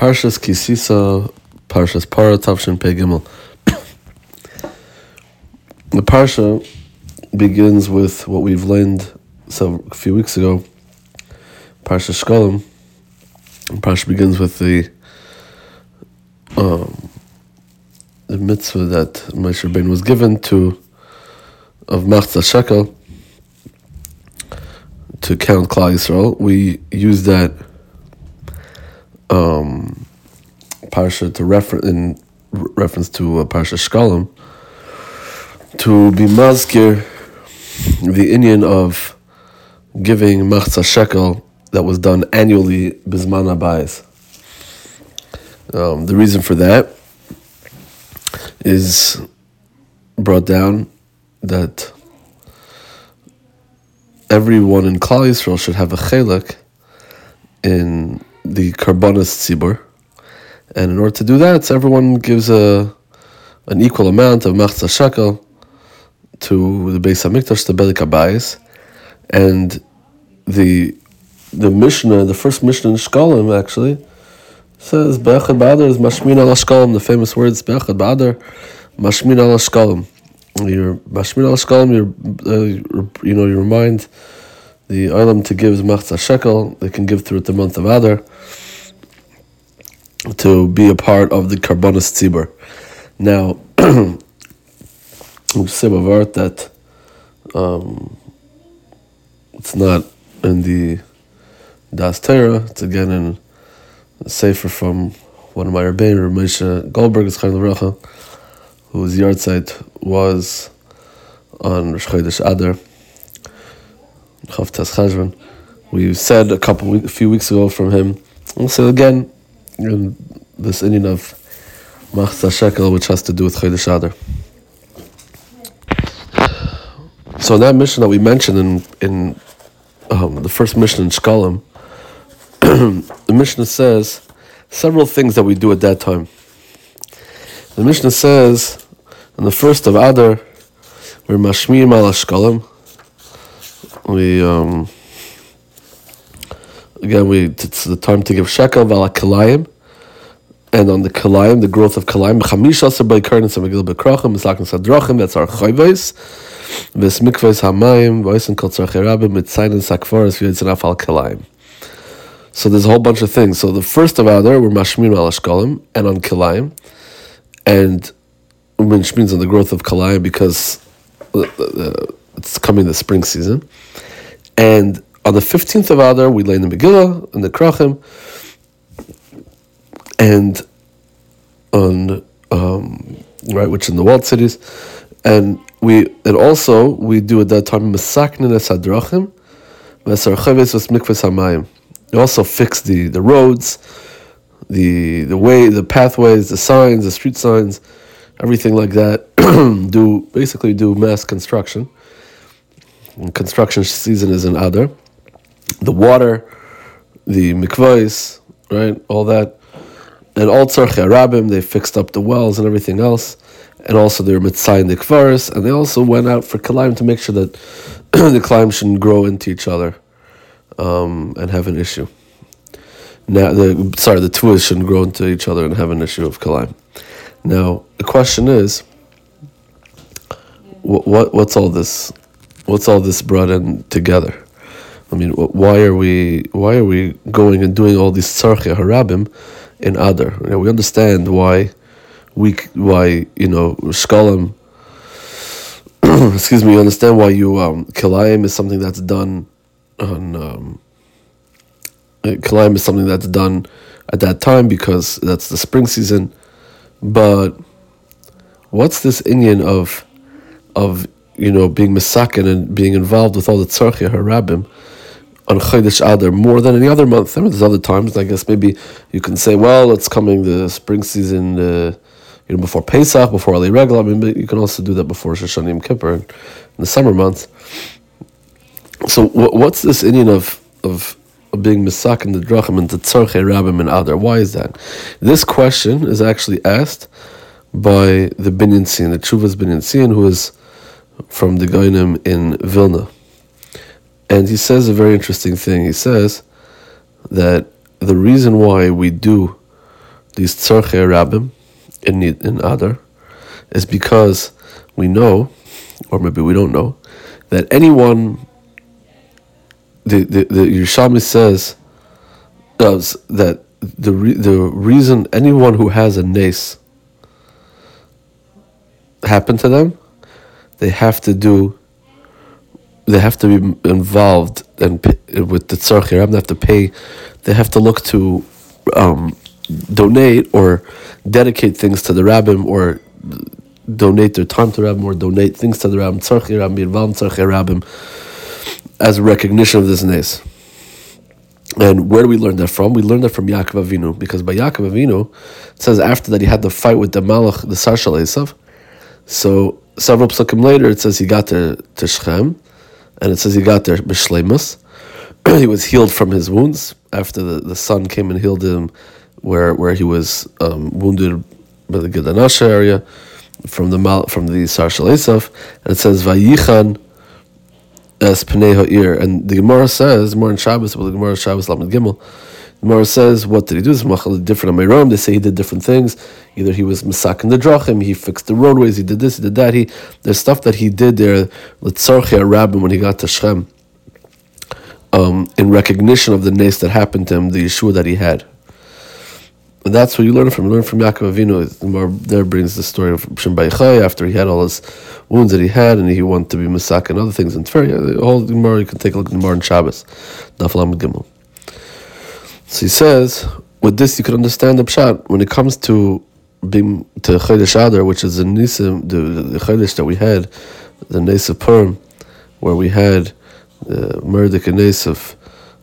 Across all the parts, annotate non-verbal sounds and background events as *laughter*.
Parshas Kisisa, Parshas Para Tavshin Pei Gimel. *coughs* The Parsha begins with what we've learned so a few weeks ago, Parsha Shkolim. Parsha begins with the um, the mitzvah that Moshe Rabbeinu was given to of Machzah Shekel to count Klal Yisrael. We use that um, parsha to refer in reference to uh, parsha Shkolim to be mazkir the Indian of giving machzah shekel that was done annually bisman abayis. Um, the reason for that is brought down that everyone in Klal Yisrael should have a chelik in the karbonis tzibur, and in order to do that, everyone gives a an equal amount of machzah shekel to the Beis Hamikdash, the Belik Abayis, and the the Mishnah, the first Mishnah in Shkolim actually says Be'echad Ba'adar is Mashmin al Shkolim. The famous words Be'echad Ba'adar, Mashmin al Shkolim. Your Mashmin al Shkolim, you uh, you know you remind the Olam to give is Machzah Shekel. They can give through the month of Adar to be a part of the Karbonis Tzibur. Now, *clears throat* we say art that um, it's not in the Das Torah, it's again in a Sefer from one of my Rebbeinu, Moshe Goldberg, is Chaim whose yard site was on Rosh Chodesh Adar. Chavtas Cheshvan. We said a couple, a few weeks ago from him. We'll say again in this Indian of Machzah Shekel, which has to do with Chodesh Adar. So that mission that we mentioned in in um, the first mission in Shkolim, *clears throat* the Mishnah says several things that we do at that time. The Mishnah says, on the first of Adar, we're mashmir mal Shkolim, we um, again we it's the time to give shekel vala kalayim, and on the kalayim, the growth of kalayim, chamish aser by karnas amagil bekrachim, misakin sadrachim. That's our chayvais. Ves mikvais hamayim, voisin kol tzarchei rabim, mitzayin sakforis v'yitzanaf al kalayim. So there's a whole bunch of things. So the first of Adar, we're mashmir al ashkalim, and on kalayim, and which means on the growth of kalayim because. Uh, uh, it's coming the spring season. And on the 15th of Adar, we lay in the Megillah, in the Krachim, and on, um, right, which in the walled cities. And we, and also, we do at that time, Masaknin es Hadrachim, Vesarcheves was Mikvas Hamayim. We also fix the, the roads, the the way, the pathways, the signs, the street signs, everything like that. *clears throat* do basically do mass construction construction season is in Adar. The water, the mikvahs, right, all that, and all tzarchei rabim, they fixed up the wells and everything else, and also they mitzayin the kvaris, and they also went out for kalim to make sure that *clears throat* the kalim shouldn't grow into each other um, and have an issue. Now, the sorry, the tuas shouldn't grow into each other and have an issue of kalim. Now, the question is, what, what what's all this? What's all this brought in together? I mean, why are we why are we going and doing all these tzarchei harabim in Adar? You know, we understand why we why you know shkolim. *clears throat* excuse me. You understand why you um, kilayim is something that's done on um, kilayim is something that's done at that time because that's the spring season. But what's this Indian of of you know, being misakin and being involved with all the tzarchia harabim on Chodesh Adar more than any other month. I mean, there's other times. I guess maybe you can say, well, it's coming the spring season, uh, you know, before Pesach, before Ali Regel. I mean, but you can also do that before Shoshana Yom Kippur in the summer months. So, what's this Indian of of of being misak the drachim and the tzarchei rabim and Adar? Why is that? This question is actually asked by the Binyan Sin, the Chuvas Binyan Sin, who is from the Goinim in Vilna. And he says a very interesting thing. He says that the reason why we do these tzarchei rabbim in in Adar is because we know, or maybe we don't know, that anyone. The the, the Yerushalmi says does that the re, the reason anyone who has a nace happen to them, they have to do. They have to be involved and with the tzarchei rabbim. They have to pay. They have to look to um, donate or dedicate things to the rabbim or donate their time to rabbim or donate things to the rabbim, tzarchei rabbim, be involved in tzarchei rabbim as a recognition of this nes. And where do we learn that from? We learn that from Yaakov Avinu, because by Yaakov Avinu, it says after that he had the fight with the Malach, the Sarshal Esav. So several psukim later, it says he got there to Shechem, and it says he got there Bishlemus. *clears throat* he was healed from his wounds after the, the son came and healed him where where he was um, wounded by the Gedanasha area from the Mal, from the Sarshal Esav, and it says Vayichan es Pnei Ha'ir, and the Gemara says more in Shabbos, but the Gemara Shabbos Lamed Gimel. The says, what did he do? This is different on Amiram. They say he did different things. Either he was masak in the drachim, he fixed the roadways, he did this, he did that. He there's stuff that he did there. Litzarchia Rabbim when he got to Shem, um, in recognition of the nace that happened to him, the Yeshua that he had. And that's what you learn from. You learn from Yaakov Avinu. There brings the story of Shem Baichai after he had all his wounds that he had, and he wanted to be Masak and other things in Tveria. The you can take a look at the Gemara in Shabbos, Nafalam Gimel. So he says, with this you can understand the pshat when it comes to being to Chodesh Adar, which is the Nisim, the, the Chodesh that we had, the Nesef Purim, where we had the Murdik and Nesef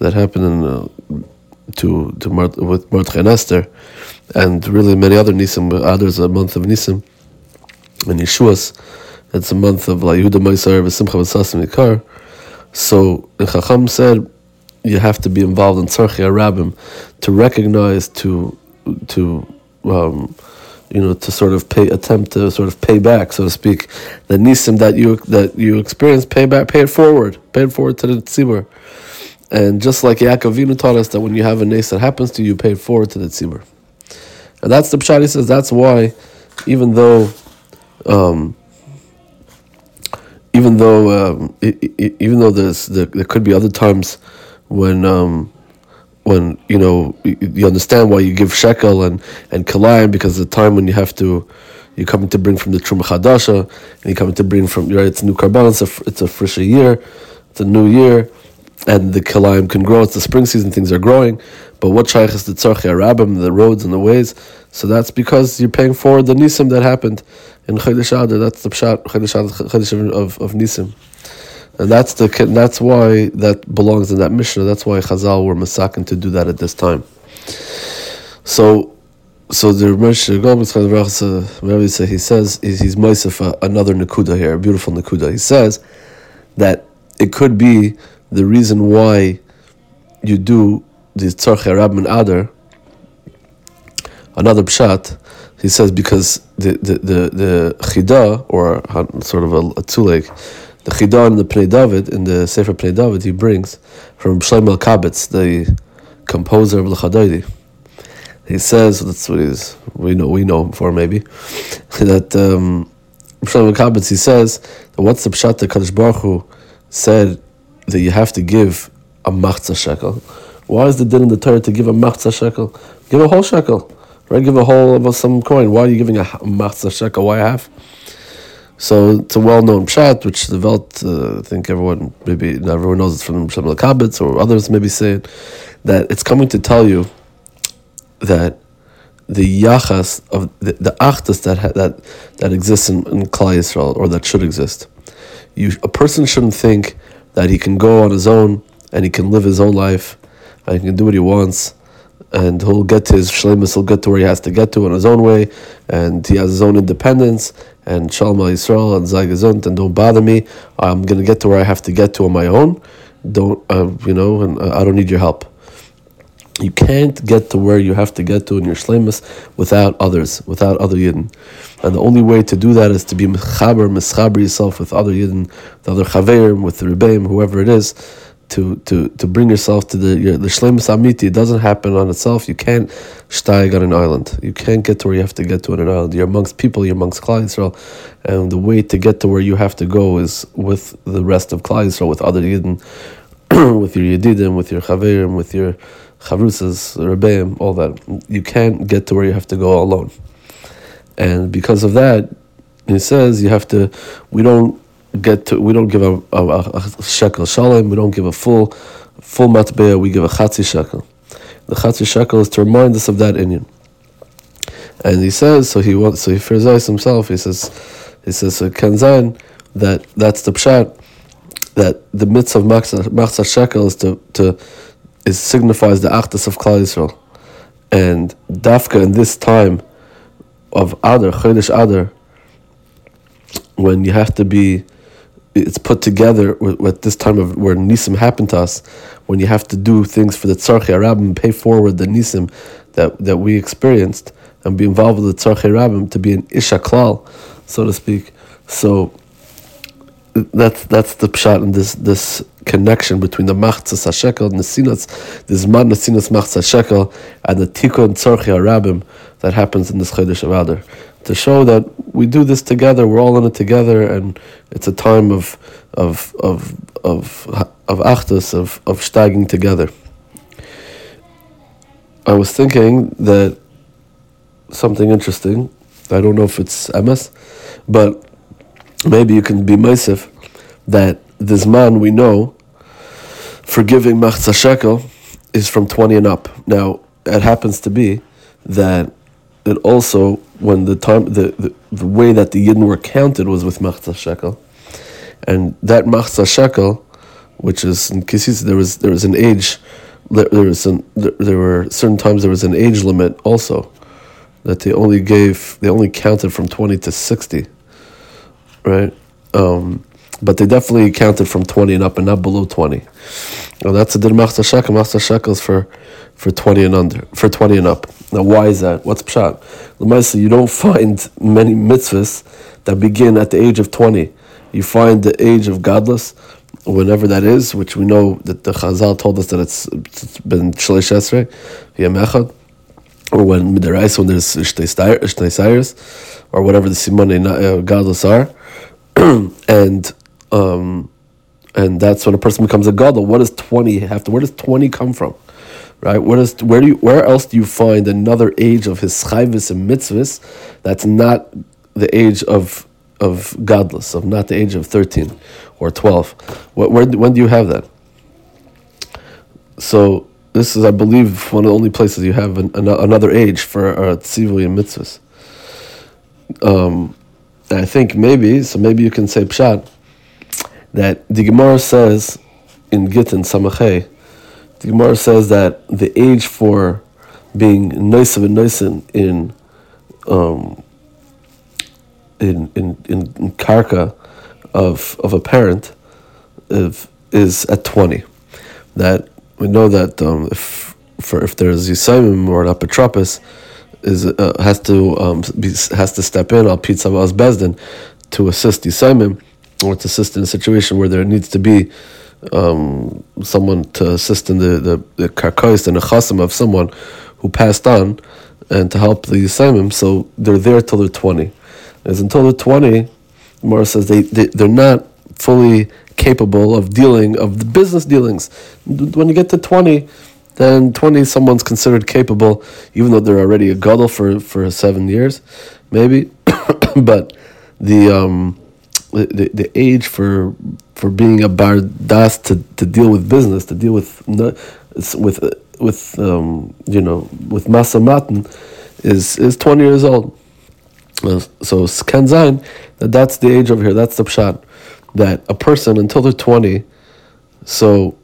that happened in. Uh, to to Mart, with Mordechai and Esther, and really many other Nisim. Others a month of Nisim, and Yeshua's. It's a month of La Yehuda Maisar v'Simcha v'Sasim Yikar. So the Chacham said you have to be involved in Tzarchei Rabbim to recognize to to um, you know to sort of pay attempt to sort of pay back, so to speak, the nisim that you that you experience, pay back, pay it forward, pay it forward to the tzibur. And just like Yaakov Vinu taught us that when you have a nace that happens to you, you pay it forward to the tzibur. And that's the pshat. He says that's why, even though, um, even though, um, even though there's there, there, could be other times when. Um, when you know you understand why you give shekel and and kalayim because the time when you have to you're coming to bring from the truma chadasha and you're coming to bring from right it's new carbon it's a it's a fresher year it's a new year and the Kilayim can grow. It's the spring season, things are growing. But what shaykh is the Tzarchi Arabim, the roads and the ways? So that's because you're paying for the Nisim that happened in Chodesh Adar. That's the Pshat, Chodesh of, of Nisim. And that's the that's why that belongs in that mission. That's why Chazal were masakin to do that at this time. So, so the Moshe Gomes he says he's, he's another nakuda here, a beautiful nakuda. He says that it could be the reason why you do the Tzarche Rab and Adar, another pshat, he says because the the the, the chida or sort of a, a tzuleg, the chida in the Pnei David in the Sefer Pnei David he brings from Shlomo Kabetz, the composer of Lecha Dodi. He says that's what he's we know we know him for maybe *laughs* that um, Shlomo Kabetz he says that what's the pshat that Kadosh Baruch Hu said that you have to give a machzah shekel. Why is the din in the Torah to give a machzah shekel? Give a whole shekel, right? Give a whole of some coin. Why are you giving a machzah shekel? Why half? So it's a well-known pshat, which developed. Uh, I think everyone maybe everyone knows it's from Shem Kabitz or others maybe say it, that it's coming to tell you that the yachas of the, the achtas that that that exists in, in Klal Yisrael or that should exist. You, a person shouldn't think that he can go on his own and he can live his own life and he can do what he wants and he'll get to his shlemus, he'll get to where he has to get to in his own way, and he has his own independence, and Shalom Yisrael and Zaygazunt, and don't bother me. I'm gonna get to where I have to get to on my own. Don't uh, you know? And uh, I don't need your help. You can't get to where you have to get to in your shlemus without others, without other yidden. And the only way to do that is to be mechaber, mischaber yourself with other yidden, the other chaverim, with the rebbeim, whoever it is, to to to bring yourself to the your, the shlemus amiti. It doesn't happen on itself. You can't steig on an island. You can't get to where you have to get to on an island. You're amongst people. You're amongst Klal Yisrael, and the way to get to where you have to go is with the rest of Klal Yisrael, with other Yidden, *clears throat* with your Yedidim, with your Chaverim, with your Chavrusas, Rebbeim, all that. You can't get to where you have to go alone, and because of that, he says you have to. We don't get to we don't give a, a, a shekel shalom, we don't give a full full matbeah, we give a chatzi shekel. The chatzi shekel is to remind us of that Indian. And he says, so he wants, so he fears himself. He says, he says, so Kanzan, that that's the pshat, that the mitzvah of machzah shekel is to to is signifies the actus of Klal Yisrael, and dafka in this time of Adar, Chodesh Adar, when you have to be it's put together with, with, this time of where nisim happened to us, when you have to do things for the tzarchei rabbim, pay forward the nisim that, that we experienced, and be involved with the tzarchei rabbim to be an isha klal, so to speak. So that's that's the pshat and this this connection between the machzas hashekel and the sinas, this man sinas machzas shekel, and the tikkun tzarchei rabbim that happens in this chodesh of Adar to show that we do this together. We're all in it together, and it's a time of of of of of achdus of of steiging together. I was thinking that something interesting. I don't know if it's MS, but maybe you can be Maisif that this man we know forgiving Machza Shekel is from 20 and up. Now, it happens to be that it also when the time the, the, the way that the Yidden were counted was with Machzah Shekel. And that Machzah Shekel, which is in Kisis, there was there was an age there, there was an, there, there were certain times there was an age limit also that they only gave they only counted from 20 to 60 right um, but they definitely counted from 20 and up and not below 20 well, that's a din machzah shekel machzah shekels for for 20 and under, for 20 and up. Now, why is that? What's pshat? Lemaisa, you don't find many mitzvahs that begin at the age of 20. You find the age of gadlus, whenever that is, which we know that the Chazal told us that it's, it's been Shalish Esrei, Yamechad, or when Midarais, when there's Ishtay Cyrus, or whatever the Simone uh, gadlus are. *clears throat* and um, and that's when a person becomes a gadol. What does 20 have to, where does 20 come from? Right? Where does where do you, where else do you find another age of his chayvis and mitzvahs that's not the age of of gadlus, of not the age of thirteen or twelve? What, where when do you have that? So this is, I believe, one of the only places you have an, an, another age for uh, tzivui and mitzvahs. Um, I think maybe so. Maybe you can say pshat that the Gemara says in Gittin Samachay the Gemara says that the age for being nice and nice in um, in, in, in, in karka of, of a parent if, is at 20. That we know that um, if for if there's Yisaimim or an apotropos is uh, has to um, be, has to step in al pizza bezdin to assist Yisaimim or to assist in a situation where there needs to be um, someone to assist in the the, the and the chasim of someone who passed on, and to help the Yisaimim, so they're there till they're twenty. As until they're twenty, Mara says they, they they're not fully capable of dealing of the business dealings. When you get to twenty, then twenty someone's considered capable, even though they're already a gadol for for seven years, maybe. *coughs* but the um, the, the age for for being a bardas to, to deal with business, to deal with with with um, you know with masa matan is is twenty years old. So skanzain that that's the age over here. That's the pshat that a person until they're twenty, so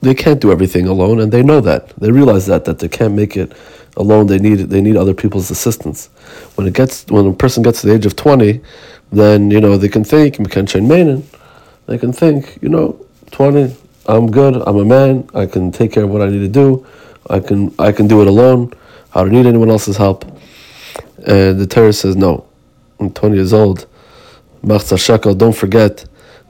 they can't do everything alone, and they know that. They realize that that they can't make it alone. They need they need other people's assistance. When it gets when a person gets to the age of twenty, then you know they can think they can think you know 20 i'm good i'm a man i can take care of what i need to do i can i can do it alone i don't need anyone else's help and the Torah says no i'm 20 years old don't forget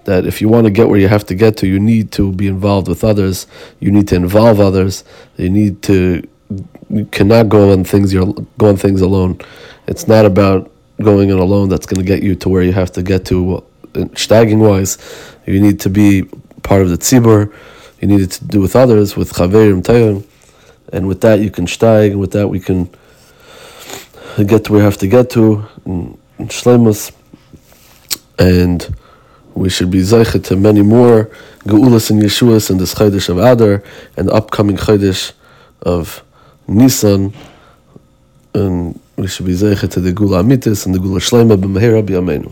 that if you want to get where you have to get to, you need to be involved with others. You need to involve others. You need to. You cannot go on things. You're go on things alone. It's not about going in alone. That's going to get you to where you have to get to. Steiging wise, you need to be part of the tzibur. You need to do with others, with chaverim tayim, and with that you can steig. And with that we can get to where we have to get to in, shlemus, and we should be zeichet to many more geulas and yeshuas in this chaydish of Adar and the upcoming chaydish of Nisan, and ושביזכת את הגאולה האמיתית, את הגאולה השלמה במהרה בימינו.